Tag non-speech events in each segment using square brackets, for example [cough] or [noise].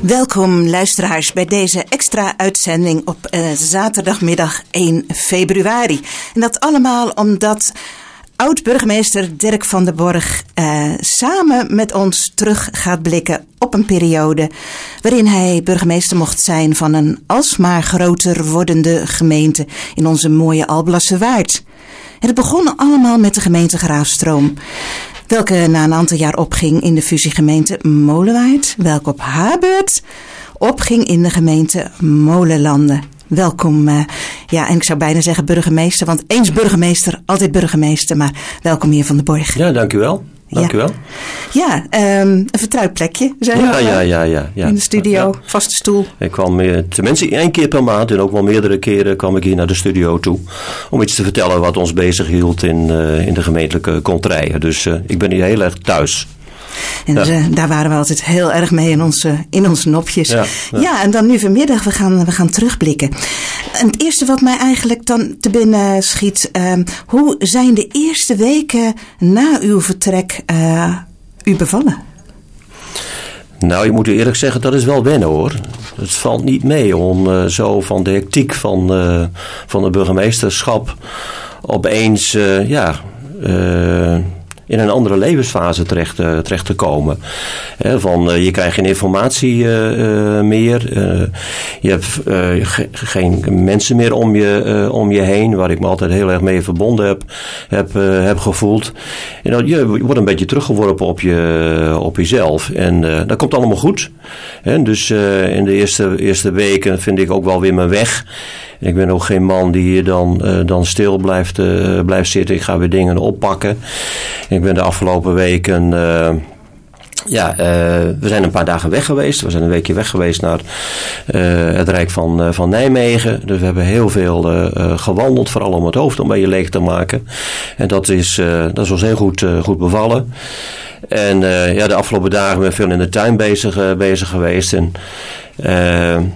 Welkom luisteraars bij deze extra uitzending op uh, zaterdagmiddag 1 februari. En dat allemaal omdat oud-burgemeester Dirk van der Borg uh, samen met ons terug gaat blikken op een periode waarin hij burgemeester mocht zijn van een alsmaar groter wordende gemeente in onze mooie Alblasse Waard. het begon allemaal met de gemeente Graafstroom welke na een aantal jaar opging in de fusiegemeente Molenwaard, welke op haar beurt opging in de gemeente Molenlanden. Welkom, uh, ja, en ik zou bijna zeggen burgemeester, want eens burgemeester, altijd burgemeester, maar welkom hier van de Borg. Ja, dank u wel. Dank ja. u wel. Ja, um, een vertrouwd plekje. Zijn ja, ja, ja, ja, ja. In de studio, ja. vaste stoel. Ik kwam tenminste één keer per maand en ook wel meerdere keren kwam ik hier naar de studio toe. Om iets te vertellen wat ons bezig hield in, uh, in de gemeentelijke kontrijen. Dus uh, ik ben hier heel erg thuis. En ja. dus, daar waren we altijd heel erg mee in onze, in onze nopjes. Ja, ja. ja, en dan nu vanmiddag, we gaan, we gaan terugblikken. En het eerste wat mij eigenlijk dan te binnen schiet. Uh, hoe zijn de eerste weken na uw vertrek uh, u bevallen? Nou, je moet eerlijk zeggen, dat is wel wennen hoor. Het valt niet mee om uh, zo van de hectiek van, uh, van de burgemeesterschap opeens, uh, ja in een andere levensfase terecht, uh, terecht te komen. Van, uh, je krijgt geen informatie uh, meer. je hebt ge geen mensen meer om je, om je heen, waar ik me altijd heel erg mee verbonden heb, heb, heb gevoeld. En dan, je wordt een beetje teruggeworpen op, je, op jezelf. En dat komt allemaal goed. Dus in de eerste, eerste weken vind ik ook wel weer mijn weg. Ik ben ook geen man die hier dan, uh, dan stil blijft, uh, blijft zitten. Ik ga weer dingen oppakken. Ik ben de afgelopen weken. Uh, ja, we zijn een paar dagen weg geweest. We zijn een weekje weg geweest naar het Rijk van, van Nijmegen. Dus we hebben heel veel gewandeld, vooral om het hoofd een beetje leeg te maken. En dat is, dat is ons heel goed, goed bevallen. En ja, de afgelopen dagen ben ik veel in de tuin bezig, bezig geweest. En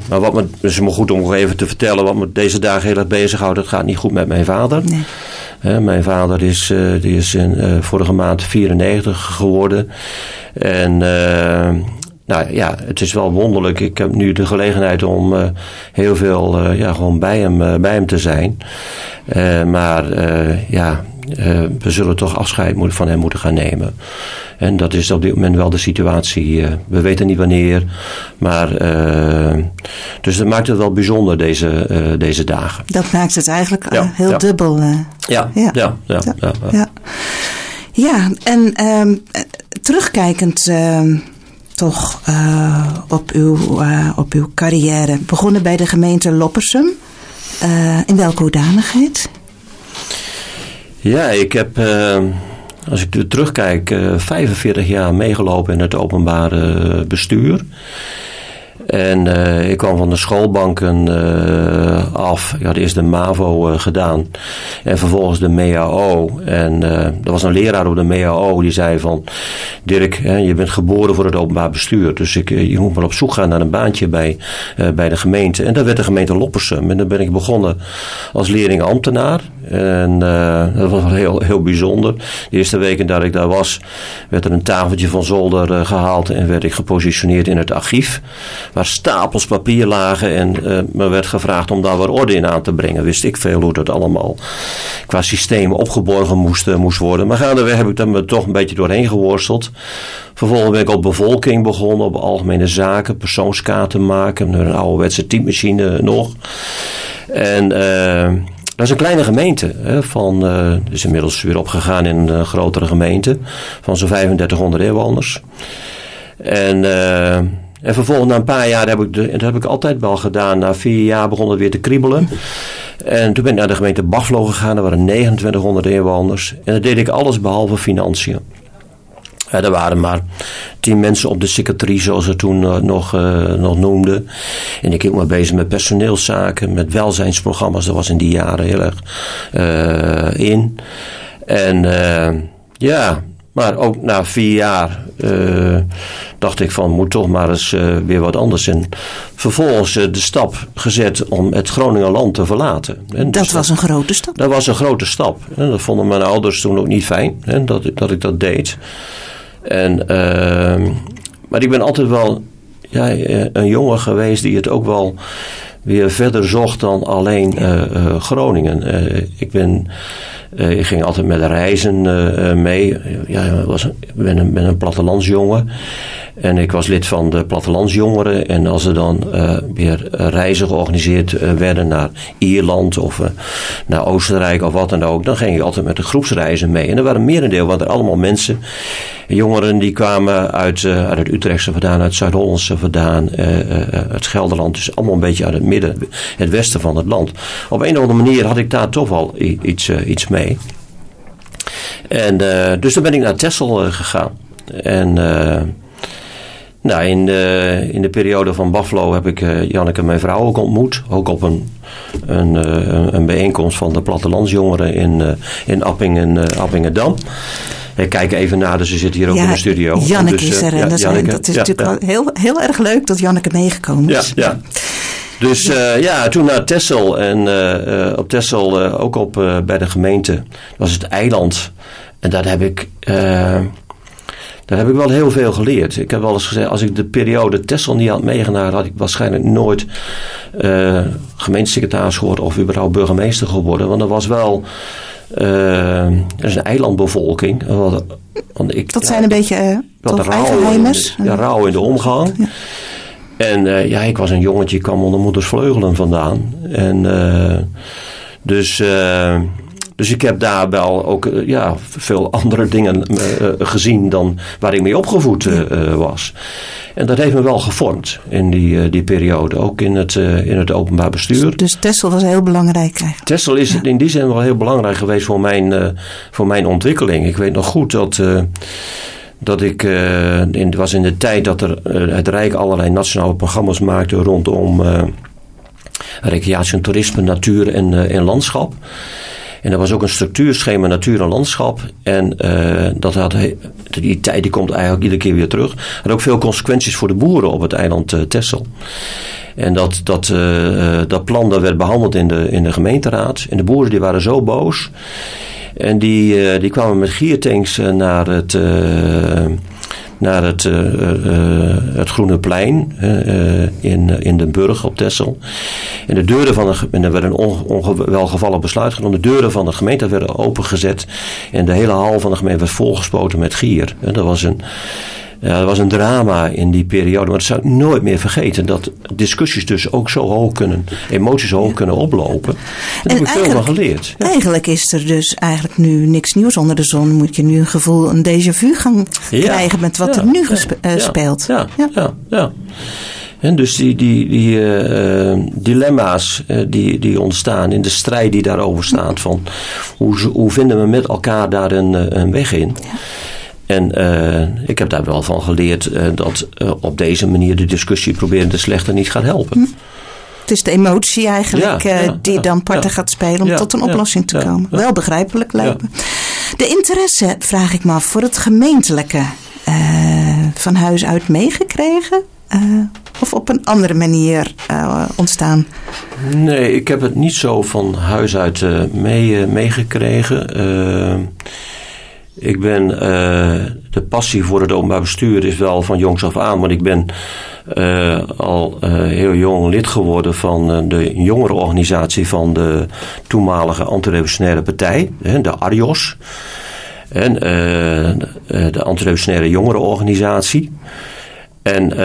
maar wat me, dus me goed om even te vertellen, wat me deze dagen heel erg bezighoudt, het gaat niet goed met mijn vader. Nee. Uh, mijn vader is, uh, die is in, vorige maand 94 geworden. En nou ja, het is wel wonderlijk. Ik heb nu de gelegenheid om heel veel ja, gewoon bij hem, bij hem te zijn. maar ja, we zullen toch afscheid van hem moeten gaan nemen. En dat is op dit moment wel de situatie. we weten niet wanneer. Maar, uh, dus dat maakt het wel bijzonder deze, deze dagen. Dat maakt het eigenlijk ja, heel ja. dubbel. Ja, ja, ja. ja, ja, ja. ja en um, terugkijkend ehm, toch op, uw, op uw carrière. Begonnen bij de gemeente Loppersum. in welke hoedanigheid? Ja, ik heb ehm, als ik terugkijk, 45 jaar meegelopen in het openbare bestuur. En uh, ik kwam van de schoolbanken uh, af. Ik had eerst de MAVO uh, gedaan. En vervolgens de MEAO. En er was een leraar op de MEAO die zei van... Dirk, hè, je bent geboren voor het openbaar bestuur. Dus ik, je moet maar op zoek gaan naar een baantje bij, bij de gemeente. En dat werd de gemeente Loppersum. En dan ben ik begonnen als leerling ambtenaar. En dat was heel, heel bijzonder. De eerste weken dat ik daar was... werd er een tafeltje van zolder gehaald... en werd ik gepositioneerd in het archief stapels papier lagen en uh, me werd gevraagd om daar wat orde in aan te brengen. Wist ik veel hoe dat allemaal qua systeem opgeborgen moest, uh, moest worden. Maar gaandeweg heb ik er me toch een beetje doorheen geworsteld. Vervolgens ben ik op bevolking begonnen, op algemene zaken, persoonskaarten maken, een ouderwetse typemachine nog. En uh, dat is een kleine gemeente. Hè, van, is inmiddels weer opgegaan in een grotere gemeente. Van zo'n 3500 inwoners. En en vervolgens na een paar jaar heb ik, dat heb ik altijd wel gedaan. Na vier jaar begon het weer te kriebelen. En toen ben ik naar de gemeente Baflo gegaan. Daar waren 2900 inwoners. En dat deed ik alles behalve financiën. Er waren maar tien mensen op de secretarie, zoals ze toen uh, nog, uh, noemden. En ik hield me bezig met personeelszaken, met welzijnsprogramma's. Dat was in die jaren heel erg uh, in. En ja, maar ook na vier jaar uh, dacht ik van moet toch maar eens uh, weer wat anders. En vervolgens uh, de stap gezet om het Groninger land te verlaten. En dat dus was een grote stap. Dat was een grote stap. En dat vonden mijn ouders toen ook niet fijn hè, dat, dat ik dat deed. En maar ik ben altijd wel ja, een jongen geweest die het ook wel weer verder zocht dan alleen Groningen. ik ben uh, ik ging altijd met reizen uh, mee. Ja, ik was, ben, een, ben een plattelandsjongen. En ik was lid van de plattelandsjongeren. En als er dan weer reizen georganiseerd werden naar Ierland of naar Oostenrijk of wat dan ook, dan ging ik altijd met de groepsreizen mee. En er waren merendeel, want er allemaal mensen, jongeren die kwamen uit, uit het Utrechtse vandaan, uit Zuid-Hollandse vandaan, uit Gelderland. Dus allemaal een beetje uit het midden, het westen van het land. Op een of andere manier had ik daar toch wel iets, iets mee. En, uh, dus dan ben ik naar Texel uh, gegaan. En uh, nou, in, de, in de periode van Buffalo heb ik Janneke, mijn vrouw, ook ontmoet. Ook op een, een, een bijeenkomst van de plattelandsjongeren in, in Appingen, Appingedam. Ik kijk even naar, dus ze zit hier ook in de studio. Janneke dus, is er. En ja, dat is natuurlijk heel, heel erg leuk dat Janneke meegekomen is. Ja, ja. Dus uh, ja, toen naar Tessel. En uh, op Tessel, ook op, bij de gemeente, was het eiland. En daar heb ik... daar heb ik wel heel veel geleerd. Ik heb wel eens gezegd, als ik de periode Tessel niet had meegenomen, had ik waarschijnlijk nooit gemeentesecretaris geworden of überhaupt burgemeester geworden. Want er was wel. er is een eilandbevolking. Want ik, dat zijn een beetje wat rauw, ja, rauw in de omgang. Ja. En uh, ja, ik was een jongetje, ik kwam onder moeders vleugelen vandaan. En uh, dus, uh, dus ik heb daar wel ook ja, veel andere dingen gezien dan waar ik mee opgevoed was. En dat heeft me wel gevormd in die, die periode, ook in het, in het openbaar bestuur. Dus Tessel was heel belangrijk eigenlijk? Tessel is in die zin wel heel belangrijk geweest voor mijn, voor mijn ontwikkeling. Ik weet nog goed dat dat ik, uh, in, was in de tijd dat er, uh, het Rijk allerlei nationale programma's maakte rondom uh, recreatie en toerisme, natuur en, en landschap. En er was ook een structuurschema natuur en landschap. En dat had, die tijd die komt eigenlijk iedere keer weer terug. Had ook veel consequenties voor de boeren op het eiland Texel. En dat, dat, dat plan dat werd behandeld in de, in de gemeenteraad. En de boeren die waren zo boos. En die, eh, die kwamen met giertanks eh, naar het eh, naar het, het Groene Plein in, in Den Burg op Texel. En de deuren van de, en er werd een onwelgevallig besluit genomen. De deuren van de gemeente werden opengezet. En de hele hal van de gemeente werd volgespoten met gier. En dat was een ja, dat was een drama in die periode. Maar dat zou ik nooit meer vergeten. Dat discussies dus ook zo hoog kunnen, emoties zo hoog kunnen oplopen. Daar heb ik veel van geleerd. Eigenlijk is er dus eigenlijk nu niks nieuws onder de zon. Moet je nu een gevoel, een déjà vu gaan krijgen met wat er nu uh, speelt. Ja, ja, ja. En dus die, die, die uh, dilemma's uh, die, die ontstaan in de strijd die daarover staat. Van hoe, hoe vinden we met elkaar daar een, een weg in? Ja. En uh, ik heb daar wel van geleerd uh, dat uh, op deze manier de discussie proberen de slechter niet gaat helpen. Hm. Het is de emotie eigenlijk ja, ja, die dan parten gaat spelen om tot een oplossing te komen. Wel begrijpelijk lijkt me. De interesse, vraag ik me af, voor het gemeentelijke van huis uit meegekregen? of op een andere manier ontstaan? Nee, ik heb het niet zo van huis uit mee, meegekregen. Ik ben, uh, de passie voor het openbaar bestuur is wel van jongs af aan, want ik ben uh, al uh, heel jong lid geworden van de jongerenorganisatie van de toenmalige antirevolutionaire partij, de ARIOS. En de antirevolutionaire jongerenorganisatie. En,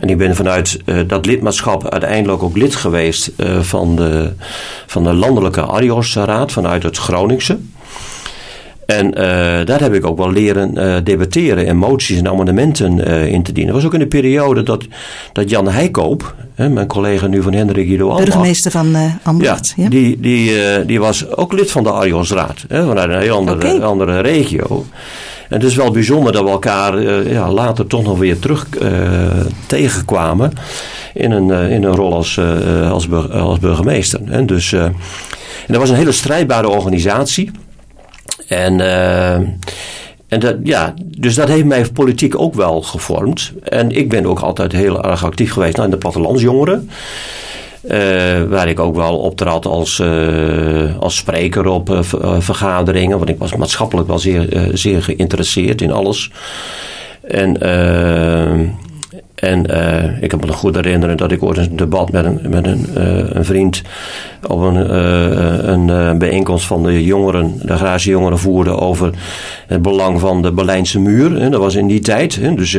en ik ben vanuit dat lidmaatschap uiteindelijk ook lid geweest van, de, van de landelijke ARIOS-raad vanuit het Groningse. En uh, daar heb ik ook wel leren uh, debatteren en moties en amendementen uh, in te dienen. Dat was ook in de periode dat, dat Jan Heikoop, hè, mijn collega nu van Hendrik Guido Ambach. Burgemeester van Ambacht. Ja, ja, Die, die, die was ook lid van de Arjonsraad, hè, vanuit een heel andere, okay. andere regio. En het is wel bijzonder dat we elkaar ja, later toch nog weer terug tegenkwamen in een, in een rol als, als, als burgemeester. En dus, en dat was een hele strijdbare organisatie. En, uh, en dat, ja, dus dat heeft mij politiek ook wel gevormd. En ik ben ook altijd heel erg actief geweest nou, in de plattelandsjongeren. Uh, waar ik ook wel optrad als, uh, als spreker op vergaderingen. Want ik was maatschappelijk wel zeer, zeer geïnteresseerd in alles. En, en ik heb me goed herinneren dat ik ooit een debat met een, met een, een vriend op een, een bijeenkomst van de jongeren, de agrarische jongeren voerde over het belang van de Berlijnse muur. En dat was in die tijd. Dus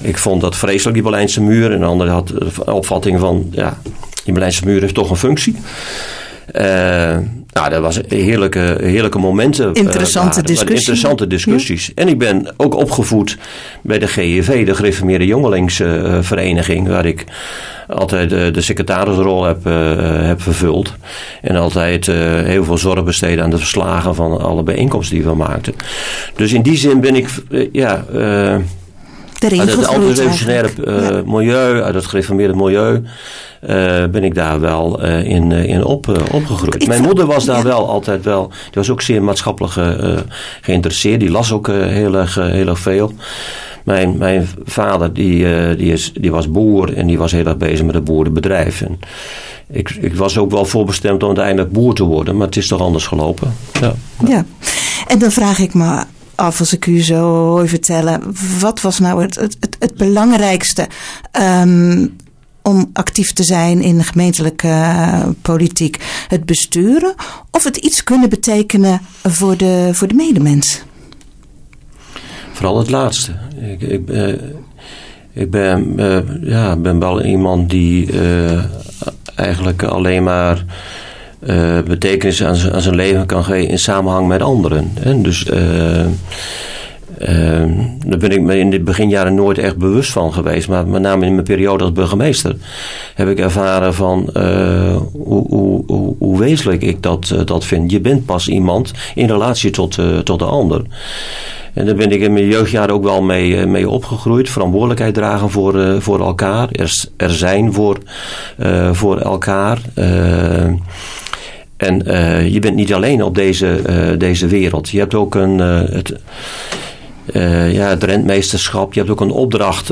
ik vond dat vreselijk, die Berlijnse muur. En de andere had de opvatting van, ja, die Berlijnse muur heeft toch een functie. Uh, nou, dat was heerlijke, heerlijke momenten. Interessante uh, discussies. Interessante discussies. En ik ben ook opgevoed bij de GEV, de Gereformeerde Jongelingsvereniging, waar ik altijd de secretarisrol heb, heb vervuld. En altijd heel veel zorg besteed aan de verslagen van alle bijeenkomsten die we maakten. Dus in die zin ben ik, ja uit het antirevolutionaire uh, milieu, uit het gereformeerde milieu, uh, ben ik daar wel uh, in, in op, opgegroeid. Mijn moeder was daar wel altijd wel, die was ook zeer maatschappelijk geïnteresseerd, die las ook heel, erg, heel erg veel. Mijn, mijn vader die, die, is, die was boer en die was heel erg bezig met het boerenbedrijf. En ik, ik was ook wel voorbestemd om uiteindelijk boer te worden, maar het is toch anders gelopen. Ja, ja. en dan vraag ik me af als ik u zo hoor vertellen. Wat was nou het, het, het, belangrijkste um, om actief te zijn in de gemeentelijke uh, politiek? Het besturen of het iets kunnen betekenen voor de, voor de medemens? Vooral het laatste. Ik, ik, uh, ik ben, uh, ja, ben wel iemand die eigenlijk alleen maar uh, betekenis aan, aan, zijn leven kan geven in samenhang met anderen. Hè? Dus uh, uh, daar ben ik me in de beginjaren nooit echt bewust van geweest. Maar met name in mijn periode als burgemeester heb ik ervaren van hoe, hoe, hoe, hoe, wezenlijk ik dat, dat vind. Je bent pas iemand in relatie tot, tot de ander. En daar ben ik in mijn jeugdjaren ook wel mee, mee opgegroeid. Verantwoordelijkheid dragen voor, voor elkaar. Er, er zijn voor, voor elkaar. En uh, je bent niet alleen op deze, uh, deze wereld. Je hebt ook een, uh, het, ja, het rentmeesterschap. Je hebt ook een opdracht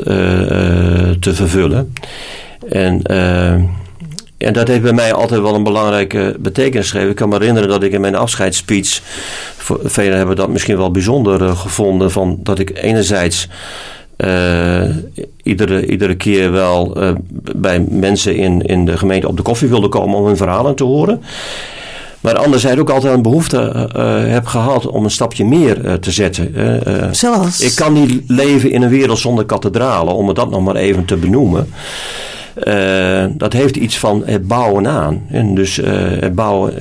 te vervullen. En, en dat heeft bij mij altijd wel een belangrijke betekenis gegeven. Ik kan me herinneren dat ik in mijn afscheidsspeech... Velen hebben dat misschien wel bijzonder gevonden... Van dat ik enerzijds... Iedere, iedere keer wel bij mensen in, in de gemeente op de koffie wilde komen om hun verhalen te horen. Maar anderzijds ook altijd een behoefte uh, heb gehad om een stapje meer uh, te zetten. Uh, Zoals? Ik kan niet leven in een wereld zonder kathedralen, om het dat nog maar even te benoemen. dat heeft iets van het bouwen aan. En dus het, bouwen,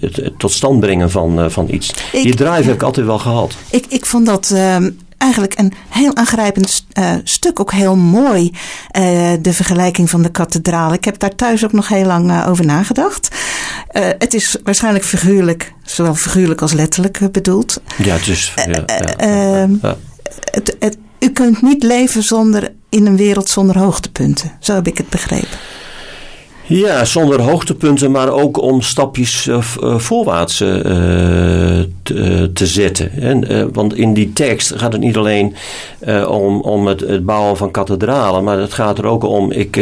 het, tot stand brengen van, van iets. Ik, Die drive heb ik altijd wel gehad. Ik, ik vond dat ehm, eigenlijk een heel aangrijpend uh, stuk. Ook heel mooi, uh, de vergelijking van de kathedraal. Ik heb daar thuis ook nog heel lang uh, over nagedacht. het is waarschijnlijk figuurlijk, zowel figuurlijk als letterlijk bedoeld. Ja, ehm, ja. Het, het, u kunt niet leven zonder in een wereld zonder hoogtepunten. Zo heb ik het begrepen. Ja, zonder hoogtepunten, maar ook om stapjes uh, voorwaarts uh, te, te, zetten. En, want in die tekst gaat het niet alleen om, om het, bouwen van kathedralen, maar het gaat er ook om. Ik,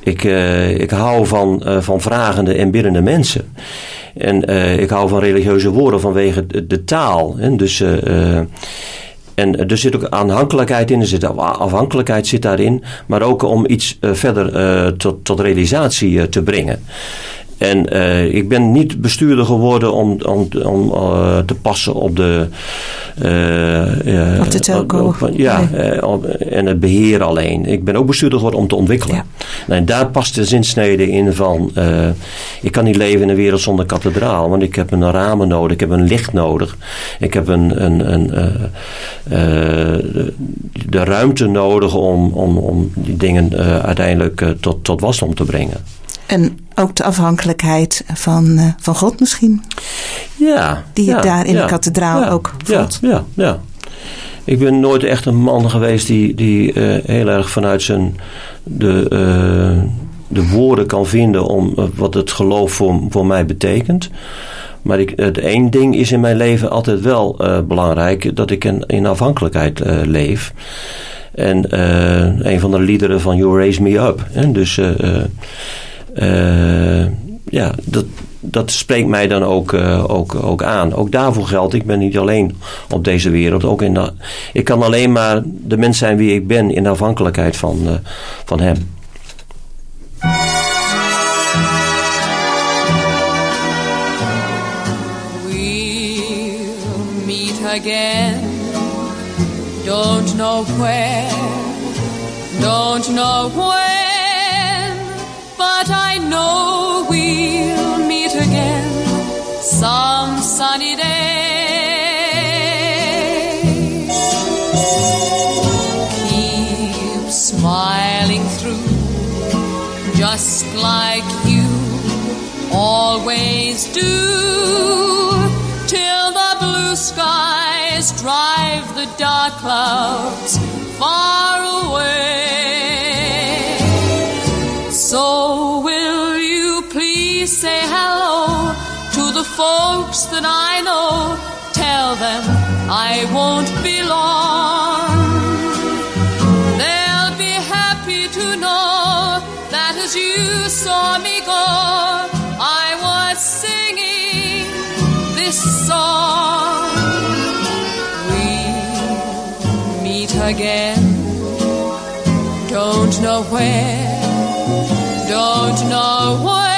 ik, ik hou van, van vragende en biddende mensen. En ik hou van religieuze woorden vanwege de, taal. Dus en er zit ook aanhankelijkheid in, er zit afhankelijkheid zit daarin, maar ook om iets uh, verder uh, tot, tot realisatie te brengen. En uh, ik ben niet bestuurder geworden om, om, om uh, te passen op de. Uh, op de telco. ja, en het beheer alleen. Ik ben ook bestuurder geworden om te ontwikkelen. Ja. Nou, en daar past de zinsnede in van. ik kan niet leven in een wereld zonder kathedraal, want ik heb een ramen nodig, ik heb een licht nodig, ik heb een, een, een de, de, ruimte nodig om, om, om die dingen uiteindelijk tot, tot wasdom te brengen. En ook de afhankelijkheid van, uh, van God misschien. Ja. Die je daar in de kathedraal ook voelt. Ja, ja, ja. Ik ben nooit echt een man geweest die, die uh, heel erg vanuit zijn de, uh, de woorden kan vinden om wat het geloof voor, voor mij betekent. Maar ik, het één ding is in mijn leven altijd wel belangrijk: dat ik in, in afhankelijkheid leef. En een van de liederen van You Raise Me Up. Hè? Dus ja, dat, dat spreekt mij dan ook, ook, ook aan. Ook daarvoor geldt, ik ben niet alleen op deze wereld. Ook in de, ik kan alleen maar de mens zijn wie ik ben in afhankelijkheid van, van hem. again. Don't know where, don't know I we'll meet again some sunny day. Keep smiling through, just like you always do till the blue skies drive the dark clouds far away. Folks that I know? Tell them I won't be long. They'll be happy to know that as you saw me go, I was singing this song. We'll meet again. Don't know where, don't know when,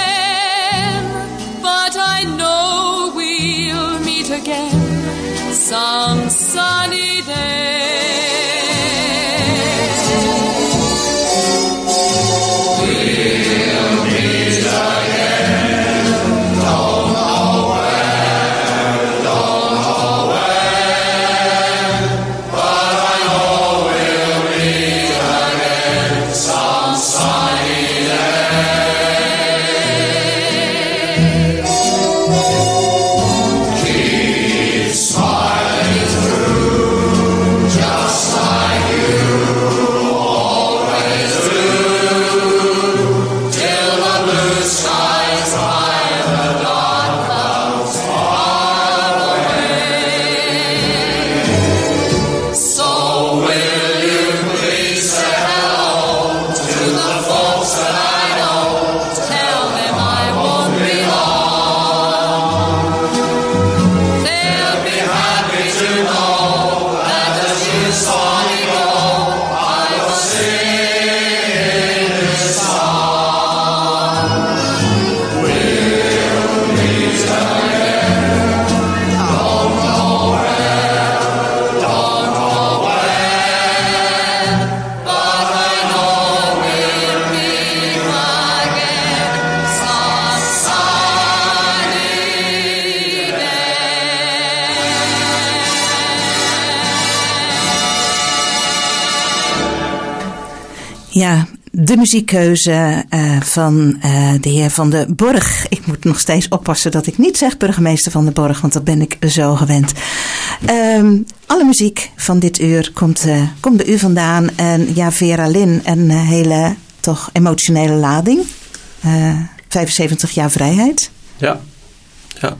Ja, de muziekkeuze eh, van eh, de heer Van de Borg. Ik moet nog steeds oppassen dat ik niet zeg burgemeester Van de Borg, want dat ben ik zo gewend. Ehm, alle muziek van dit uur komt, eh, komt bij u vandaan. En ja, Vera Lynn, een hele toch emotionele lading. 75 jaar vrijheid. Ja, ja.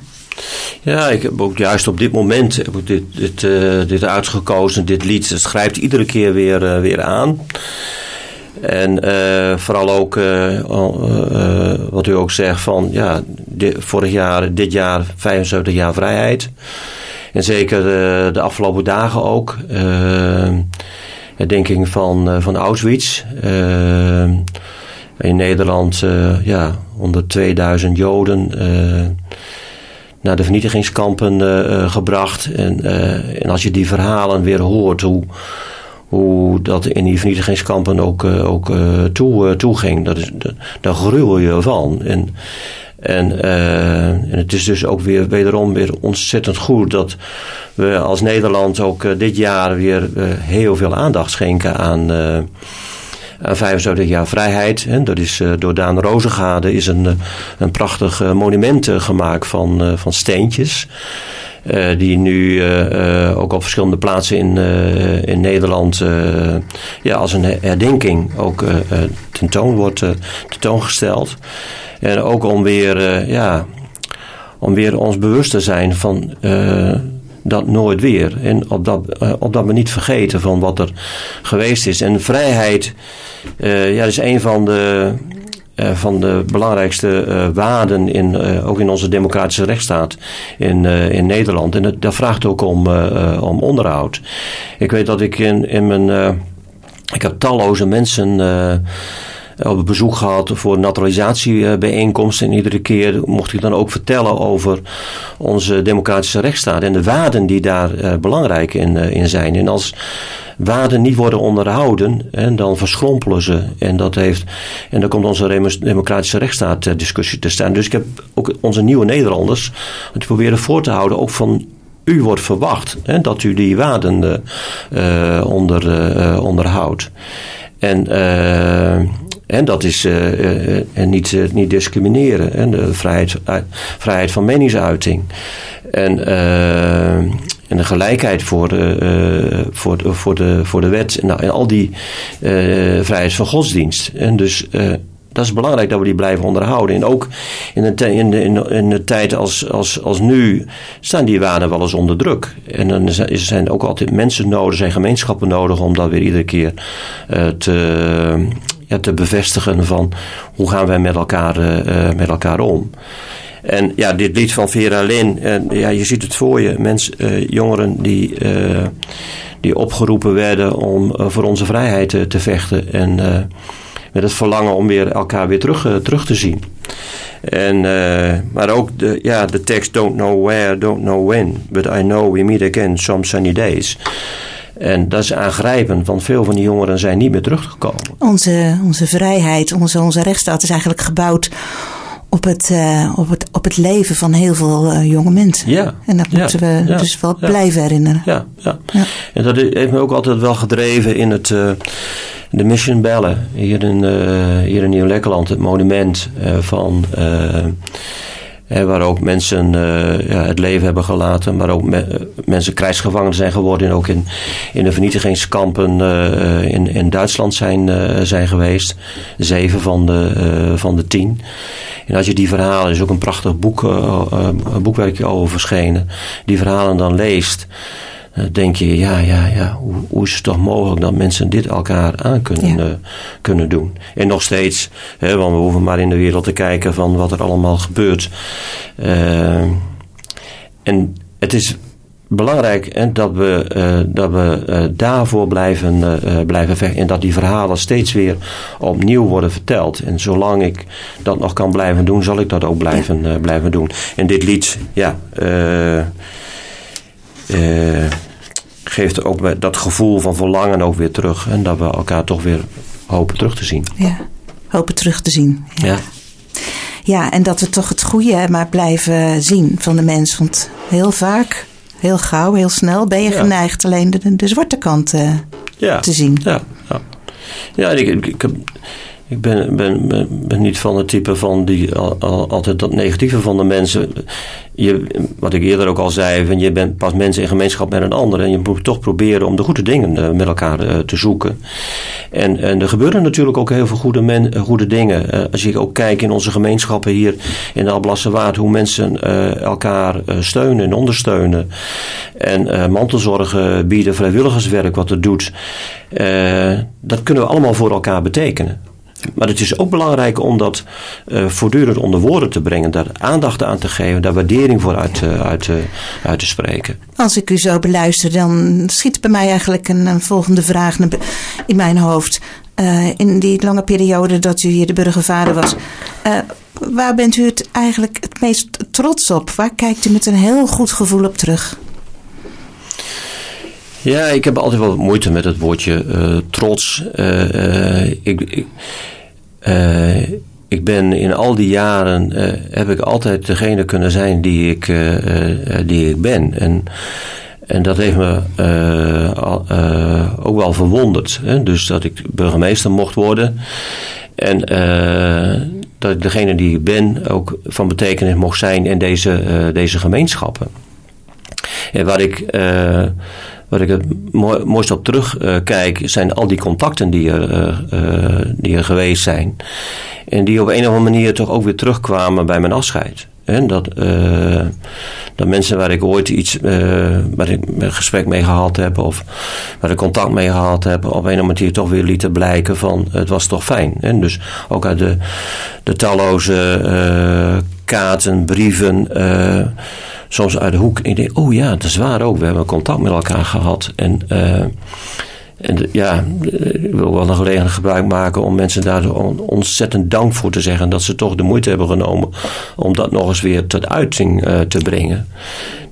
Ja, ik heb ook juist op dit moment heb ik dit, dit, dit uitgekozen, dit lied. Het grijpt iedere keer weer, weer aan. En eh, vooral ook eh, eh, wat u ook zegt van ja, vorig jaar, dit jaar 75 jaar vrijheid. En zeker de afgelopen dagen ook. herdenking van, van Auschwitz. In Nederland ja, onder 2000 Joden naar de vernietigingskampen gebracht. En, en als je die verhalen weer hoort, hoe, hoe dat in die vernietigingskampen ook, eh, ook eh, toe, eh, toeging, dat is, dat, daar gruwel je van. En, en, en het is dus ook weer wederom weer ontzettend goed dat we als Nederland ook dit jaar weer heel veel aandacht schenken aan, aan 75 jaar vrijheid. Dat is door Daan Rozegade is een, een prachtig monument gemaakt van, van steentjes. Eh, die nu eh, eh, ook op verschillende plaatsen in, in Nederland ja, als een herdenking ook tentoon wordt tentoongesteld. En ook om weer, ja, om weer ons bewust te zijn van dat nooit weer. En op dat, eh, op dat we niet vergeten van wat er geweest is. En vrijheid, ja, is een van de van de belangrijkste eh, waarden, in, eh, ook in onze democratische rechtsstaat in, eh, in Nederland. En dat vraagt ook om, eh, eh, om onderhoud. Ik weet dat ik in, in mijn. eh, ik heb talloze mensen. eh, op bezoek gehad voor naturalisatiebijeenkomsten. En iedere keer mocht ik dan ook vertellen over onze democratische rechtsstaat en de waarden die daar eh, belangrijk in, eh, in zijn. En als waarden niet worden onderhouden, hè, dan verschrompelen ze. En, dat heeft, en dan komt onze democratische rechtsstaat eh, discussie te staan. Dus ik heb ook onze nieuwe Nederlanders het proberen voor te houden, ook van u wordt verwacht hè, dat u die waarden eh, eh, onder, eh, onderhoudt. En, eh, en dat is eh, eh, en niet, eh, niet discrimineren. En de vrijheid, vrijheid van meningsuiting. En, en de gelijkheid voor de, voor de, voor de, voor de wet. En, nou, en al die vrijheid van godsdienst. En dus dat is belangrijk dat we die blijven onderhouden. En ook in de, in de, in de, tijd als, als, als nu staan die waarden wel eens onder druk. En dan zijn- ook altijd mensen nodig, zijn gemeenschappen nodig om dat weer iedere keer te, te bevestigen van hoe gaan wij met elkaar, eh, eh, met elkaar om. En ja, dit lied van Vera Lynn, en ja, je ziet het voor je. Mensen, eh, jongeren die, eh, die opgeroepen werden om eh, voor onze vrijheid eh, te vechten. En eh, met het verlangen om weer elkaar weer terug, eh, terug te zien. En, eh, maar ook de, ja, de tekst Don't know where, don't know when, but I know we meet again some sunny days. En dat is aangrijpend, want veel van die jongeren zijn niet meer teruggekomen. Onze, onze vrijheid, onze, onze rechtsstaat is eigenlijk gebouwd op het, eh, op het, op het leven van heel veel eh, jonge mensen. Ja, En dat ja, moeten we ja, dus wel ja. blijven herinneren. Ja, ja. Ja. En dat heeft me ook altijd wel gedreven in het, eh, de Mission Bellen. Hier in, hier in Nieuw-Lekkerland, het monument van... waar ook mensen eh, ja, het leven hebben gelaten, maar ook me- mensen krijgsgevangen zijn geworden. En ook in, in de vernietigingskampen eh, in, in Duitsland zijn, eh, zijn geweest. Zeven van de, van de tien. En als je die verhalen, er is ook een prachtig boek, een boekwerkje over verschenen, die verhalen dan leest. Eh, denk je, ja, ja, ja, hoe, hoe is het toch mogelijk dat mensen dit elkaar aan kunnen, Ja. eh, kunnen doen? En nog steeds, hè, want we hoeven maar in de wereld te kijken van wat er allemaal gebeurt. Eh, en het is belangrijk hè, dat we, dat we daarvoor blijven, blijven vechten. En dat die verhalen steeds weer opnieuw worden verteld. En zolang ik dat nog kan blijven doen, zal ik dat ook blijven, blijven doen. En dit lied, ja. eh, geeft ook dat gevoel van verlangen ook weer terug. En dat we elkaar toch weer hopen terug te zien. Ja. Hopen terug te zien. Ja. Ja. Ja, en dat we toch het goede maar blijven zien van de mens. Want heel vaak, heel gauw, heel snel ben je Ja. geneigd alleen de, de zwarte kant eh, Ja. te zien. Ja, ja. ja ik, ik, ik, heb- ik ben, ben, ben, niet van het type van die al, al- altijd dat negatieve van de mensen. Je, wat ik eerder ook al zei, van je bent pas mensen in gemeenschap met een ander. En je moet toch proberen om de goede dingen eh, met elkaar eh, te zoeken. En, en er gebeuren natuurlijk ook heel veel goede, men, eh, goede dingen. Als je ook kijkt in onze gemeenschappen hier in de Alblasserwaard, hoe mensen elkaar steunen en ondersteunen. En mantelzorgen bieden, vrijwilligerswerk wat het doet. Dat kunnen we allemaal voor elkaar betekenen. Maar het is ook belangrijk om dat eh, voortdurend onder woorden te brengen, daar aandacht aan te geven, daar waardering voor uit, eh, eh, uit te spreken. Als ik u zo beluister, dan schiet bij mij eigenlijk een, een volgende vraag in mijn hoofd. In die lange periode dat u hier de burgervader was, waar bent u het eigenlijk het meest trots op? Waar kijkt u met een heel goed gevoel op terug? Ja, ik heb altijd wel moeite met het woordje eh, trots. Eh, eh, ik, ik, ik ben in al die jaren heb ik altijd degene kunnen zijn die ik, die ik ben. En, en dat heeft me ook wel verwonderd. Hè? Dus dat ik burgemeester mocht worden. En dat ik degene die ik ben ook van betekenis mocht zijn in deze, deze gemeenschappen. En waar ik, waar ik het mooi, mooist op terugkijk, zijn al die contacten die er, eh, eh, die er geweest zijn. En die op een of andere manier toch ook weer terugkwamen bij mijn afscheid. En dat, eh, dat mensen waar ik ooit iets, eh, waar ik een gesprek mee gehad heb of waar ik contact mee gehad heb, op een of andere manier toch weer lieten blijken van het was toch fijn. En dus ook uit de, de talloze eh, kaarten, brieven, eh, soms uit de hoek. Ik denk, oh ja, dat is waar ook. We hebben contact met elkaar gehad. En, eh, en ja, ik wil wel een gelegenheid gebruik maken om mensen daar on- ontzettend dank voor te zeggen. Dat ze toch de moeite hebben genomen om dat nog eens weer tot uiting eh, te brengen.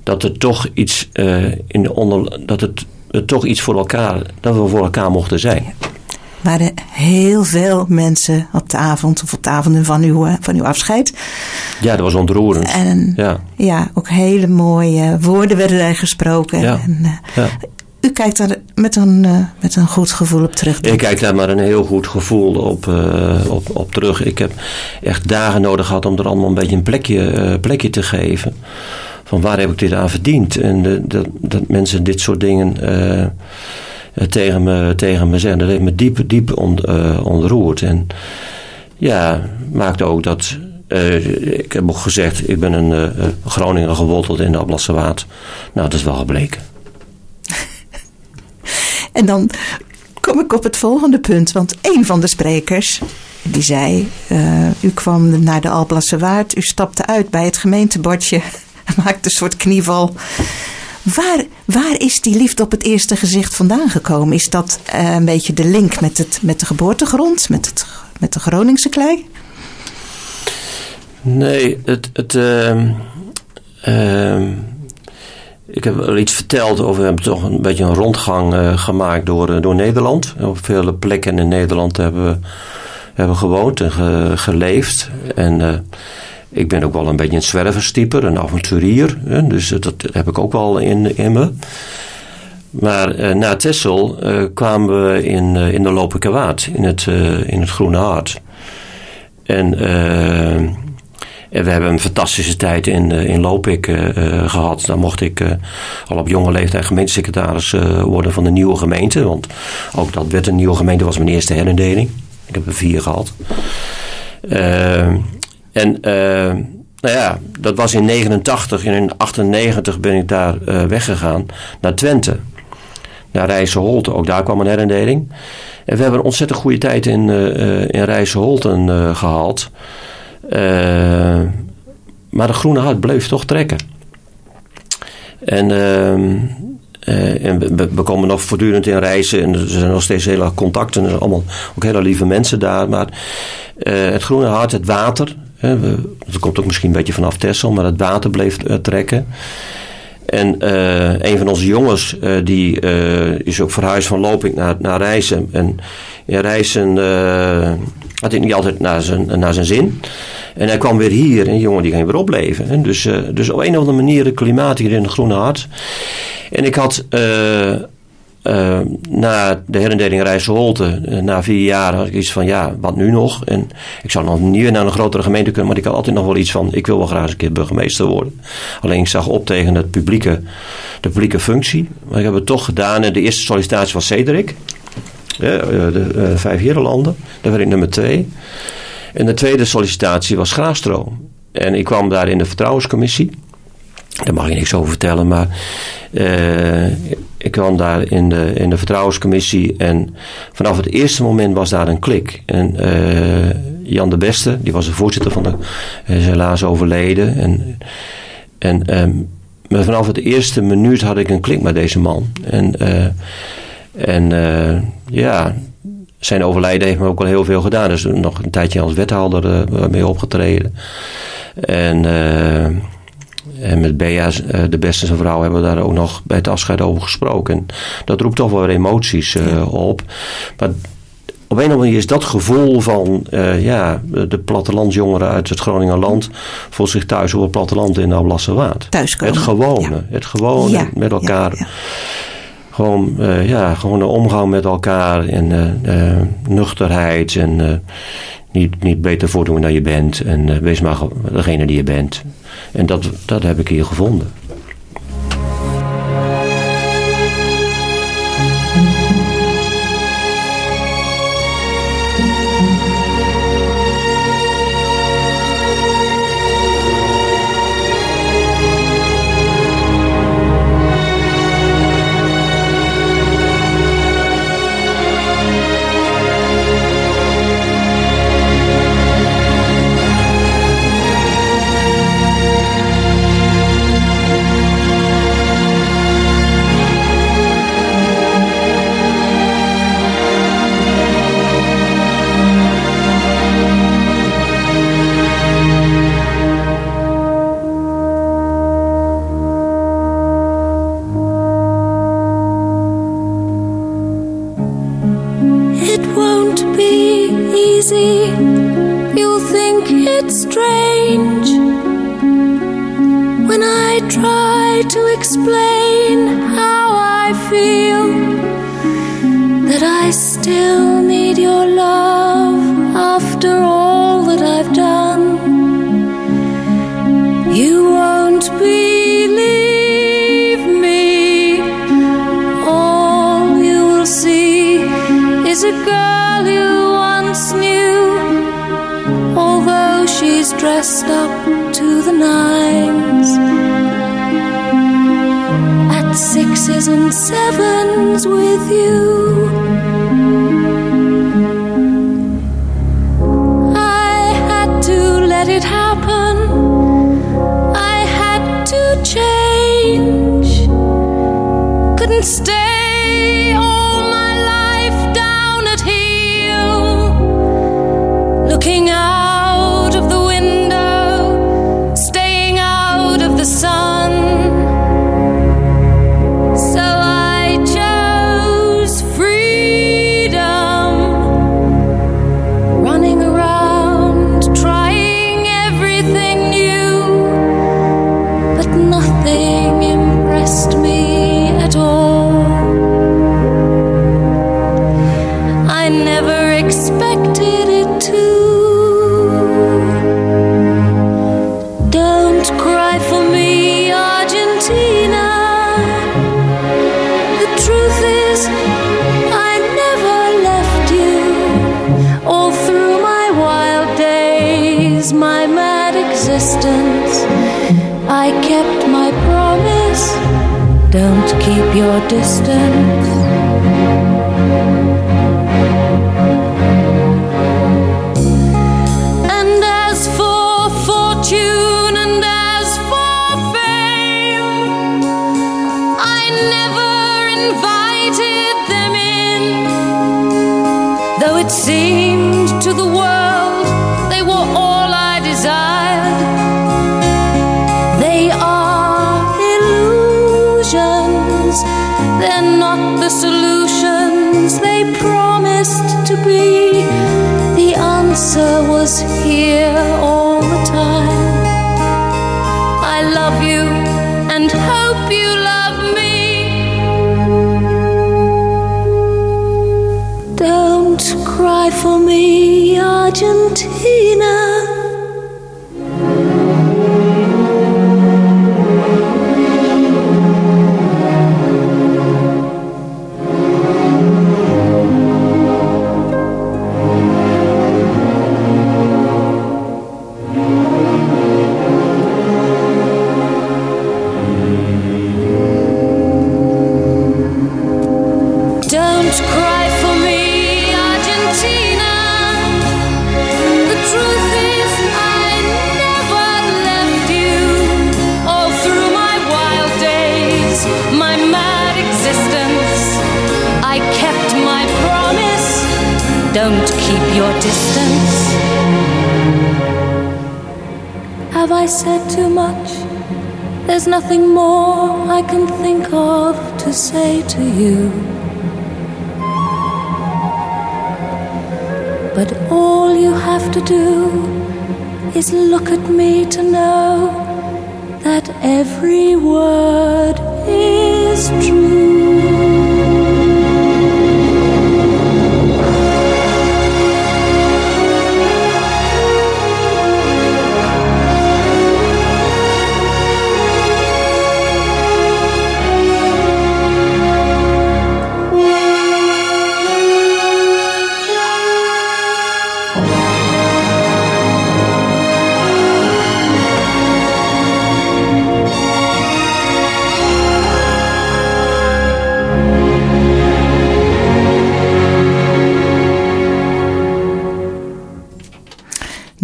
Dat er toch iets eh, in de onder, dat het, het toch iets voor elkaar, dat we voor elkaar mochten zijn. Er waren heel veel mensen op de avond of op de avonden van uw, eh, van uw afscheid. Ja, dat was ontroerend. En ja. Ja, ook hele mooie woorden werden er gesproken. Ja. En, eh, ja. u kijkt daar met een, eh, met een goed gevoel op terug. Ik kijk daar maar een heel goed gevoel op, op, op terug. Ik heb echt dagen nodig gehad om er allemaal een beetje een plekje, plekje te geven. Van waar heb ik dit aan verdiend? En dat, dat mensen dit soort dingen tegen, me, tegen me zeggen. Dat heeft me diep, diep on, eh, ontroerd. En ja, maakte ook dat... eh, ik heb ook gezegd, ik ben een eh, Groninger geworteld in de Ablasse Waard. Nou, dat is wel gebleken. [laughs] En dan kom ik op het volgende punt. Want een van de sprekers, die zei... eh, u kwam naar de Alblasse Waard. U stapte uit bij het gemeentebordje. [laughs] Maakte een soort knieval. Waar, waar is die liefde op het eerste gezicht vandaan gekomen? Is dat eh, een beetje de link met, het, met de geboortegrond? Met, het, met de Groningse klei? Nee, het. het ehm, ehm, ik heb wel iets verteld over. We hebben toch een beetje een rondgang eh, gemaakt door, eh, door Nederland. Op vele plekken in Nederland hebben we hebben gewoond en ge- geleefd. En ik ben ook wel een beetje een zwerverstyper, een avonturier. Hè, dus dat, heb ik ook wel in, in me. Maar eh, na Texel eh, kwamen we in, eh, in de Lopikerwaard, in het, in het Groene Hart. En, en we hebben een fantastische tijd in, in Lopik eh, eh, gehad. Daar mocht ik al op jonge leeftijd gemeentesecretaris worden van de nieuwe gemeente. Want ook dat werd een nieuwe gemeente, was mijn eerste herindeling. Ik heb er vier gehad. En eh, nou ja, dat was in 89. En in 98 ben ik daar eh, weggegaan naar Twente. Naar Rijsselholte. Ook daar kwam een herindeling. En we hebben een ontzettend goede tijd in, eh, in Rijsselholten eh. Eh, maar de groene hart bleef toch trekken. En, ehm, eh, en we- we, komen nog voortdurend in reizen. En er zijn nog steeds hele contacten. Er zijn allemaal ook hele lieve mensen daar. Maar het groene hart, het water. Dat komt ook misschien een beetje vanaf Texel. Maar het water bleef eh, trekken. En eh, een van onze jongens, eh, die is ook verhuisd van Lopik naar, naar. En eh, had hij niet altijd naar zijn, naar zijn zin. En hij kwam weer hier en die jongen die ging weer opleven. En dus, dus op een of andere manier het klimaat hier in het Groene Hart. En ik had eh, na de herindeling Rijsselholte, eh, na vier jaar, had ik iets van ja, wat nu nog? En ik zou nog niet weer naar een grotere gemeente kunnen, maar ik had altijd nog wel iets van ik wil wel graag eens een keer burgemeester worden. Alleen ik zag op tegen het publieke, de publieke functie. Maar ik heb het toch gedaan en de eerste sollicitatie was Cedric. Ja, eh, de eh, vijf Herenlanden. Daar werd ik nummer twee. En de tweede sollicitatie was Graafstroom. En ik kwam daar in de vertrouwenscommissie. Daar mag je niks over vertellen, maar eh, ik kwam daar in de, in de vertrouwenscommissie en vanaf het eerste moment was daar een klik. En eh, Jan de Beste, die was de voorzitter van de, hij is helaas overleden. En, en ehm, maar vanaf het eerste minuut had ik een klik met deze man. En, eh, en eh, ja, zijn overlijden heeft me ook wel heel veel gedaan. Dus nog een tijdje als wethouder eh, mee opgetreden. En, eh, en met Bea, eh, de beste zijn vrouw, hebben we daar ook nog bij het afscheid over gesproken. En dat roept toch wel weer emoties eh, op. Maar op een of andere manier is dat gevoel van eh, ja, de plattelandsjongeren uit het Groningerland voelt zich thuis op het platteland in de. Thuiskomen. Het gewone, Ja. het gewone Ja, met elkaar. ja. Gewoon, ja, gewoon een omgang met elkaar en nuchterheid en niet, niet beter voordoen dan je bent. En eh, wees maar ge- degene die je bent. En dat, dat heb ik hier gevonden.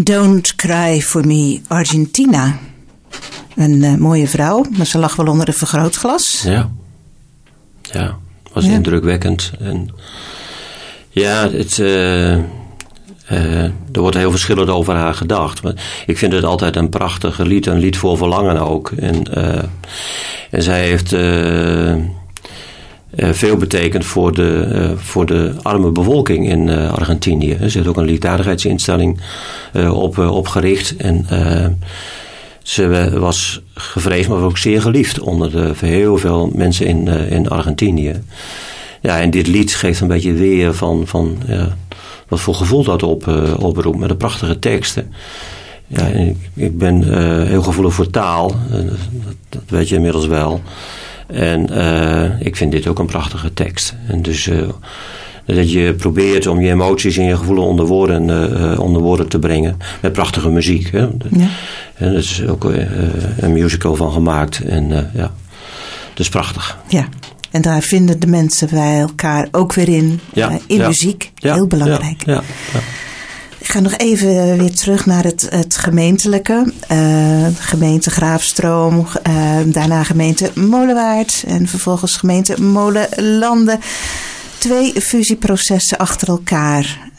Don't Cry For Me Argentina. Een eh, mooie vrouw, maar ze lag wel onder een vergrootglas. Ja, ja was indrukwekkend. En ja, het, eh, eh, er wordt heel verschillend over haar gedacht. Maar ik vind het altijd een prachtige lied, een lied voor verlangen ook. En, en zij heeft eh, veel betekent voor de, eh, voor de arme bevolking in eh, Argentinië. Er zit ook een liefdadigheidsinstelling op, opgericht. En ze was gevreesd, maar ook zeer geliefd onder de, heel veel mensen in, in Argentinië. Ja, en dit lied geeft een beetje weer van, van wat voor gevoel dat op, oproept. Met de prachtige teksten. Ja, ik, ik ben heel gevoelig voor taal. Dat, dat, weet je inmiddels wel. En ik vind dit ook een prachtige tekst. En dus dat je probeert om je emoties en je gevoelens onder woorden, uh, onder woorden te brengen. Met prachtige muziek. Hè. Ja. En er is ook een musical van gemaakt. En ja, dat is prachtig. Ja. En daar vinden de mensen bij elkaar ook weer in. Ja, in ja. muziek. Ja, Heel belangrijk. Ja, Ik ga nog even weer terug naar het, het gemeentelijke. Uh, gemeente Graafstroom, uh, daarna gemeente Molenwaard en vervolgens gemeente Molenlanden twee fusieprocessen achter elkaar.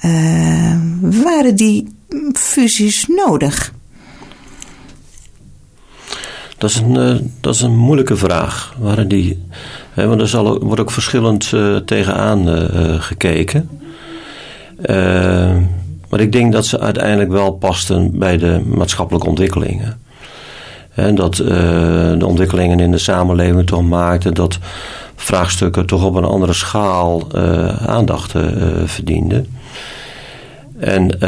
Waren die fusies nodig? Dat is een, dat is een moeilijke vraag. Waren die, hè, want er zal, wordt ook verschillend tegenaan gekeken. Maar ik denk dat ze uiteindelijk wel pasten bij de maatschappelijke ontwikkelingen. En dat de ontwikkelingen in de samenleving toch maakten dat vraagstukken toch op een andere schaal uh, aandacht uh, verdienden. En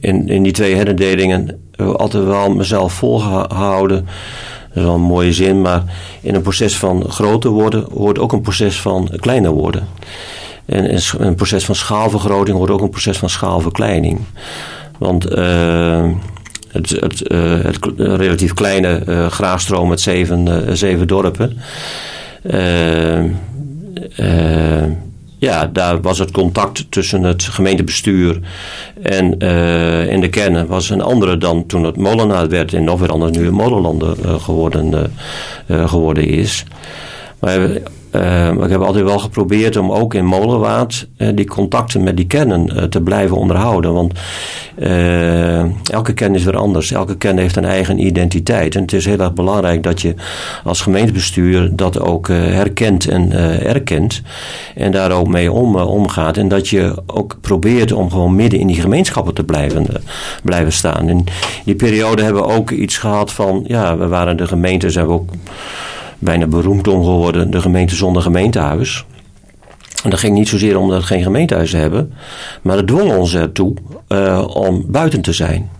in, in die twee herindelingen altijd wel mezelf volgehouden. Dat is wel een mooie zin, maar in een proces van groter worden hoort ook een proces van kleiner worden. En in een proces van schaalvergroting hoort ook een proces van schaalverkleining. Want het, het, het, relatief kleine graafstroom met zeven, zeven dorpen uh, uh, ja, daar was het contact tussen het gemeentebestuur en, uh, en de kernen was een andere dan toen het Molenaar werd en nog weer anders nu het Molenlanden geworden, geworden is. Maar uh, ik heb altijd wel geprobeerd om ook in Molenwaard uh, die contacten met die kernen uh, te blijven onderhouden. Want elke kern is weer anders. Elke kern heeft een eigen identiteit. En het is heel erg belangrijk dat je als gemeentebestuur dat ook herkent en erkent. En daar ook mee om, omgaat. En dat je ook probeert om gewoon midden in die gemeenschappen te blijven, blijven staan. In die periode hebben we ook iets gehad van, ja, we waren de gemeentes, hebben we ook bijna beroemd om geworden, de gemeente zonder gemeentehuis. En dat ging niet zozeer omdat we geen gemeentehuis hebben, maar het dwong ons ertoe uh, om buiten te zijn.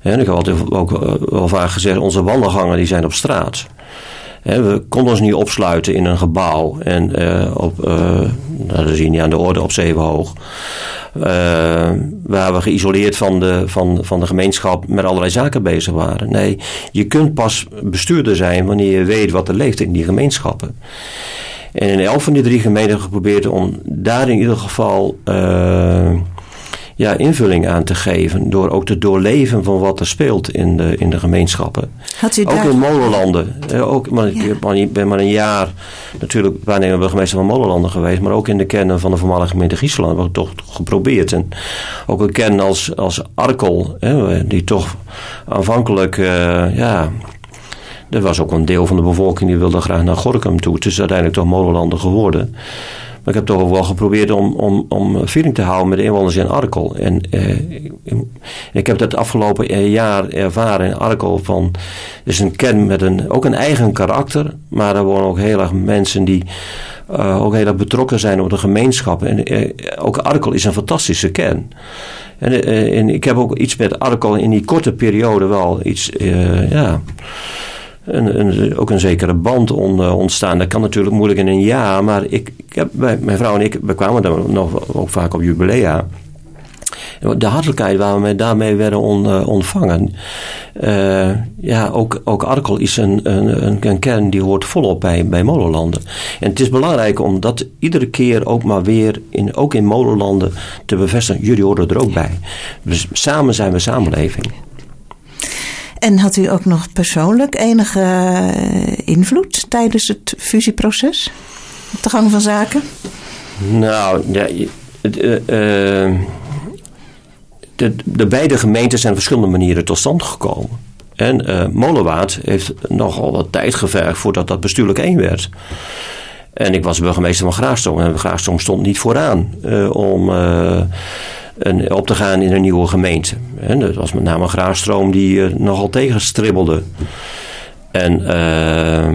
En ik heb altijd ook uh, wel vaak gezegd, onze wandelgangen die zijn op straat. we konden ons niet opsluiten in een gebouw en uh, op, dat zie je niet aan de orde, op Zevenhoog. Uh, waar we geïsoleerd van de, van, van de gemeenschap met allerlei zaken bezig waren. Nee, je kunt pas bestuurder zijn wanneer je weet wat er leeft in die gemeenschappen. En in elk van die drie gemeenten geprobeerd om daar in ieder geval uh, ja, invulling aan te geven. Door ook te doorleven van wat er speelt in de, in de gemeenschappen. Had u ook in molenlanden. Ook, maar Ik ben maar een jaar natuurlijk waarnemer burgemeester van Molenlanden geweest. Maar ook in de kernen van de voormalige gemeente Griezenland hebben we toch geprobeerd. En ook een kern als, als Arkel, hè, die toch aanvankelijk, uh, ja... Er was ook een deel van de bevolking die wilde graag naar Gorkum toe. Het is uiteindelijk toch Molenlanden geworden. Maar ik heb toch wel geprobeerd om, om, om feeling te houden met de inwoners in Arkel. En eh, ik heb dat afgelopen jaar ervaren in Arkel van... is een kern met een, ook een eigen karakter. Maar er wonen ook heel erg mensen die uh, ook heel erg betrokken zijn op de gemeenschap. En uh, ook Arkel is een fantastische kern. En, en, ik heb ook iets met Arkel in die korte periode wel iets... ja ook een zekere band uh, ontstaan. Dat kan natuurlijk moeilijk in een jaar, maar ik, ik heb, mijn vrouw en ik, we kwamen dan nog ook vaak op jubilea. De hartelijkheid waar we daarmee werden uh, ontvangen. Uh, ja, ook, ook Arkel is een, een, een, kern die hoort volop bij, bij Molenlanden. En het is belangrijk om dat iedere keer ook maar weer, in, ook in Molenlanden, te bevestigen. Jullie horen er ook bij. Samen zijn we samenleving. En had u ook nog persoonlijk enige eh, invloed tijdens het fusieproces? Op de gang van zaken? Nou, ja, de, uh, de, de, beide gemeenten zijn op verschillende manieren tot stand gekomen. En Molenwaard heeft nogal wat tijd gevergd voordat dat bestuurlijk één werd. En ik was burgemeester van Graafstroom en Graafstroom stond niet vooraan om een, op te gaan in een nieuwe gemeente. En dat was met name een graanstroom die eh, nogal tegenstribbelde. En eh,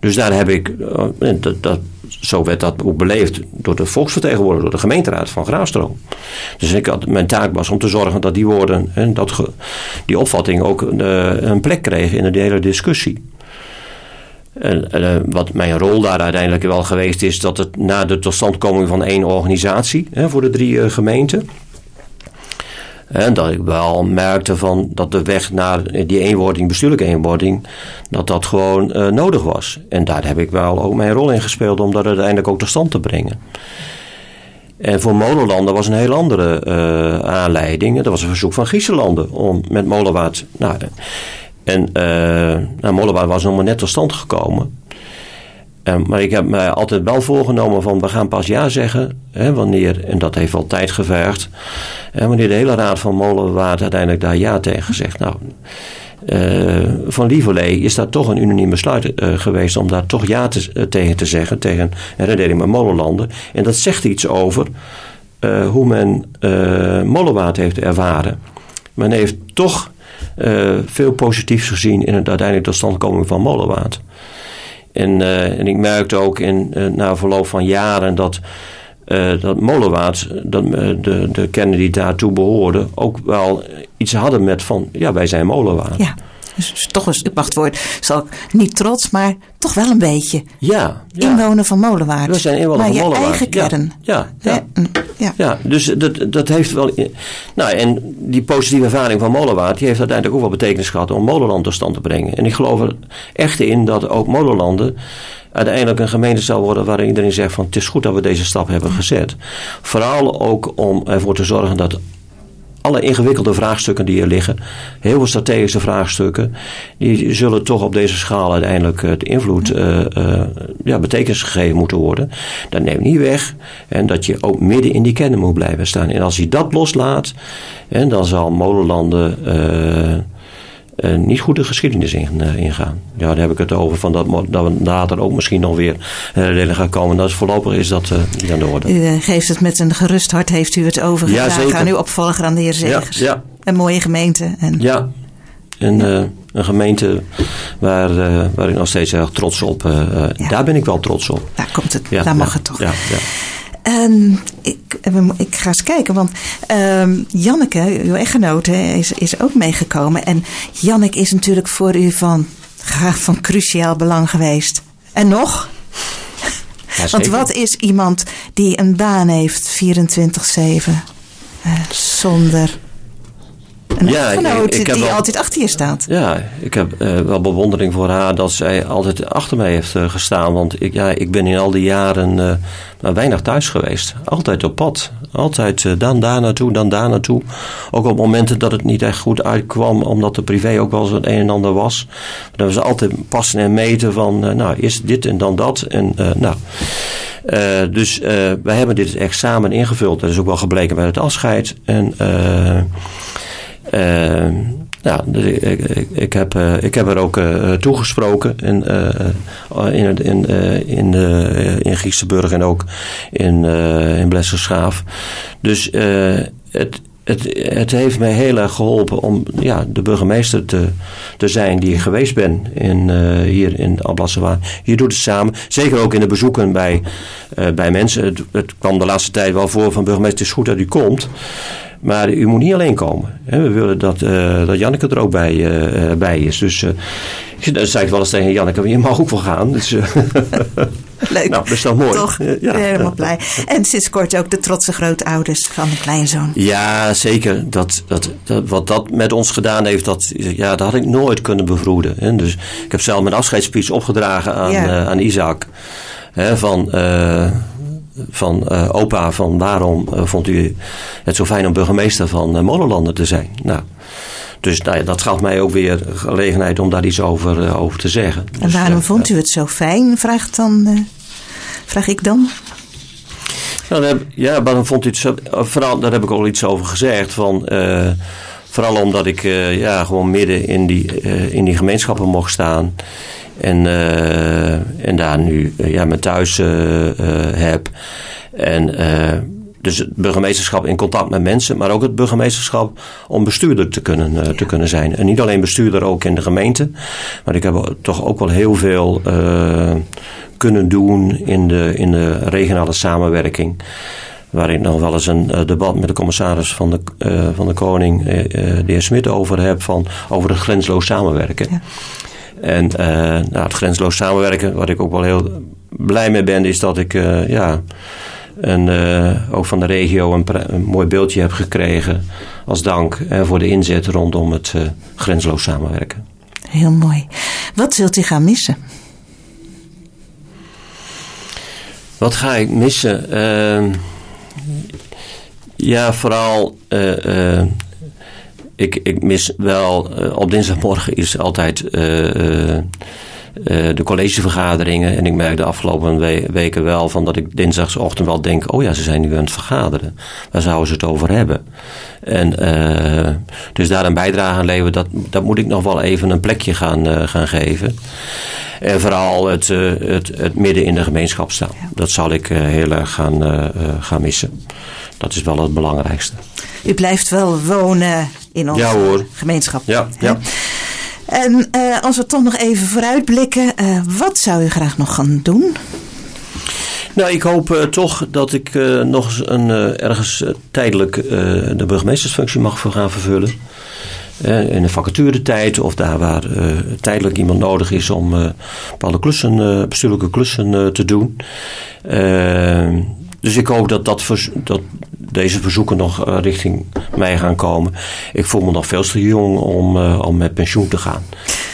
dus daar heb ik, eh, en dat, dat, zo werd dat ook beleefd door de volksvertegenwoordiger, door de gemeenteraad van Graafstroom. Dus ik had, mijn taak was om te zorgen dat die woorden en dat die opvatting ook eh, een plek kregen in de hele discussie. En, wat mijn rol daar uiteindelijk wel geweest is, dat het na de totstandkoming van één organisatie hè, voor de drie gemeenten. En dat ik wel merkte van dat de weg naar die eenwording, bestuurlijke eenwording, dat dat gewoon eh, nodig was. En daar heb ik wel ook mijn rol in gespeeld om dat uiteindelijk ook tot stand te brengen. En voor Molenlanden was een heel andere eh, aanleiding. Dat was een verzoek van Griezenlanden om met Molenwaard. Nou, en eh nou, Molenwaard was nog maar net tot stand gekomen. Eh, maar ik heb mij altijd wel voorgenomen van we gaan pas ja zeggen hè, wanneer, en dat heeft wel tijd gevergd, wanneer de hele raad van Molenwaard uiteindelijk daar ja tegen zegt. Nou, eh, van Lieverlee is dat toch een unaniem besluit eh, geweest om daar toch ja te, tegen te zeggen, tegen redeling met Molenlanden. En dat zegt iets over hoe men Molenwaard heeft ervaren. Men heeft toch veel positiefs gezien in het uiteindelijk totstandkoming van Molenwaard. En, eh, en ik merkte ook in, eh, na verloop van jaren dat, eh, dat Molenwaard, dat, de, de kernen die daartoe behoorden, ook wel iets hadden met van, ja, wij zijn Molenwaard. Ja, dus toch een wachtwoord. Zal ik niet trots, maar toch wel een beetje. Ja, ja. Inwoner van Molenwaard. We zijn inwoner maar van je Molenwaard. eigen Ja, kern. Ja? Mm, ja. Ja, dus dat, dat heeft wel. Nou, en die positieve ervaring van Molenwaard, die heeft uiteindelijk ook wel betekenis gehad om Molenland tot stand te brengen. En ik geloof er echt in dat ook Molenlanden uiteindelijk een gemeente zal worden waarin iedereen zegt van het is goed dat we deze stap hebben gezet. Vooral ook om ervoor te zorgen dat alle ingewikkelde vraagstukken die er liggen, heel veel strategische vraagstukken, die zullen toch op deze schaal uiteindelijk eh, de invloed, eh, ja, betekenis gegeven moeten worden. Dat neemt niet weg en dat je ook midden in die kennen moet blijven staan. En als je dat loslaat, en dan zal molenlanden niet goed de geschiedenis in, eh, ingaan. Ja, daar heb ik het over van dat, dat we later ook misschien nog weer uh, redenen gaan komen. Dat is voorlopig is dat eh, niet aan de orde. U eh, geeft het met een gerust hart, heeft u het overgedragen Ja, zeker. aan uw opvolger, aan de heer Zegers. ja. Een mooie gemeente. En Ja, en, eh, een gemeente waar, eh, waar ik nog steeds erg trots op. eh, eh, Ja. Daar ben ik wel trots op. daar komt het, Ja, daar mag het toch. Ja, Ehm, ik, eh, ik ga eens kijken, want ehm, Janneke, uw echtgenote, is, is ook meegekomen. En Janneke is natuurlijk voor u van, van cruciaal belang geweest. En nog? Ja, Want wat is iemand die een baan heeft 24-7 eh, zonder een Ja, ik- echtgenoot ik heb die wel- altijd achter je staat? Ja, ik heb eh, wel bewondering voor haar dat zij altijd achter mij heeft eh, gestaan. Want ik, ja, ik ben in al die jaren eh, maar weinig thuis geweest. Altijd op pad. Altijd dan daar naartoe, dan daar naartoe. Ook op momenten dat het niet echt goed uitkwam, omdat de privé ook wel eens het een en ander was. Dan was altijd passen en meten van, nou, eerst dit en dan dat. En nou. Uh, dus uh, wij hebben dit echt samen ingevuld. Dat is ook wel gebleken bij het afscheid. En uh, ja, dus ik, ik, heb, ik heb er ook toegesproken in, in, in, in, in Giesteburg en ook in, in Blessersgraaf. Dus het, het, het heeft mij heel erg geholpen om ja, de burgemeester te, te zijn die ik geweest ben in, uh, hier in Alblassewaar. Je doet het samen. Zeker ook in de bezoeken bij, uh, bij mensen. Het, het, kwam de laatste tijd wel voor van burgemeester, het is goed dat u komt. Maar u moet niet alleen komen. We willen dat, uh, dat Janneke er ook bij, bij is. Dus dat zei ik wel eens tegen Janneke, je mag ook wel gaan. Dus, [laughs] Leuk. Nou, dat is mooi. Toch? Ja. Helemaal blij. En sinds kort ook de trotse grootouders van de kleinzoon. Ja, zeker. Dat, dat, dat, wat dat met ons gedaan heeft, dat, ja, dat had ik nooit kunnen bevroeden. Hè. Dus ik heb zelf mijn afscheidsspeech opgedragen aan, ja. aan Isaac. Hè, van, van uh, opa, van waarom vond u het zo fijn om burgemeester van Molenlanden te zijn? Nou... Dus nou ja, dat gaf mij ook weer gelegenheid om daar iets over, uh, over te zeggen. En dus, waarom uh, vond u het zo fijn, vraagt dan, uh, vraag ik dan? Nou, heb, ja, waarom vond u het zo... Vooral, daar heb ik al iets over gezegd. Van, uh, vooral omdat ik ja, gewoon midden in die, in die gemeenschappen mocht staan. En, en daar nu ja, mijn thuis heb. En dus het burgemeesterschap in contact met mensen, maar ook het burgemeesterschap om bestuurder te kunnen, eh, te kunnen zijn. En niet alleen bestuurder ook in de gemeente, maar ik heb toch ook wel heel veel eh, kunnen doen in de, in de regionale samenwerking. Waar ik nog wel eens een eh, debat met de commissaris van de, eh, van de Koning, eh, eh, de heer Smit, over heb. Van, over het grensloos samenwerken. Ja. En eh, nou, het grensloos samenwerken, wat ik ook wel heel blij mee ben, is dat ik eh, ja, een, eh, ook van de regio een, een mooi beeldje heb gekregen als dank voor de inzet rondom het grensloos samenwerken. Heel mooi. Wat zult u gaan missen? Wat ga ik missen? Ehm, ja, vooral. Ik, ik mis wel. eh, op dinsdagmorgen is altijd. eh, eh, de collegevergaderingen. En ik merk de afgelopen we- weken wel van dat ik dinsdagsochtend wel denk: oh ja, ze zijn nu aan het vergaderen. Waar zouden ze het over hebben? En dus daar een bijdrage aan leveren, dat, dat moet ik nog wel even een plekje gaan, gaan geven. En vooral het, het, het midden in de gemeenschap staan. Dat zal ik heel erg gaan, gaan missen. Dat is wel het belangrijkste. U blijft wel wonen in onze Ja, hoor. gemeenschap. Ja, hè? ja. En eh, als we toch nog even vooruitblikken, eh, wat zou u graag nog gaan doen? Nou, ik hoop eh, toch dat ik nog eens een, ergens tijdelijk de burgemeestersfunctie mag voor gaan vervullen. In een vacaturetijd of daar waar tijdelijk iemand nodig is om bepaalde klussen, bestuurlijke klussen te doen. Eh, dus ik hoop dat, dat, deze verzoeken nog eh, richting mij gaan komen. Ik voel me nog veel te jong om, eh, om met pensioen te gaan.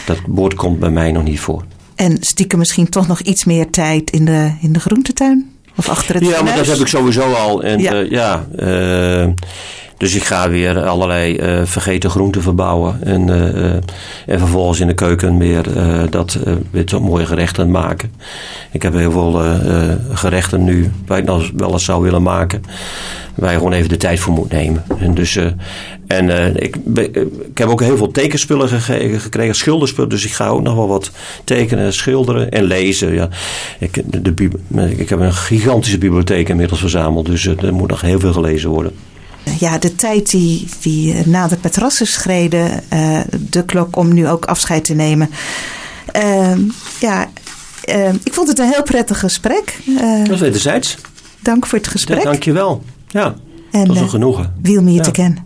Dat woord komt bij mij nog niet voor. En stiekem misschien toch nog iets meer tijd in de, in de groentetuin? Of achter het Ja, maar dat heb ik sowieso al. En Ja. ja, ja eh, dus ik ga weer allerlei eh, vergeten groenten verbouwen. En, eh, eh, en vervolgens in de keuken weer dat weer tot mooie gerechten maken. Ik heb heel veel gerechten nu waar ik nog wel eens zou willen maken. Waar je gewoon even de tijd voor moet nemen. En, dus, en ik, ik heb ook heel veel tekenspullen gege- gekregen, schilderspullen. Dus ik ga ook nog wel wat tekenen, schilderen en lezen. Ja. Ik, de, ik heb een gigantische bibliotheek inmiddels verzameld. Dus er moet nog heel veel gelezen worden. Ja, de tijd die, die eh, nadert met rassenschreden. eh de klok om nu ook afscheid te nemen. Ehm, ja, ehm, ik vond het een heel prettig gesprek. Eh, Dat is wederzijds. dank voor het Ja, gesprek. dank je wel. Ja, en dat eh, een genoegen. wiel me Ja. te kennen.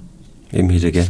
Hier again. Klokradio.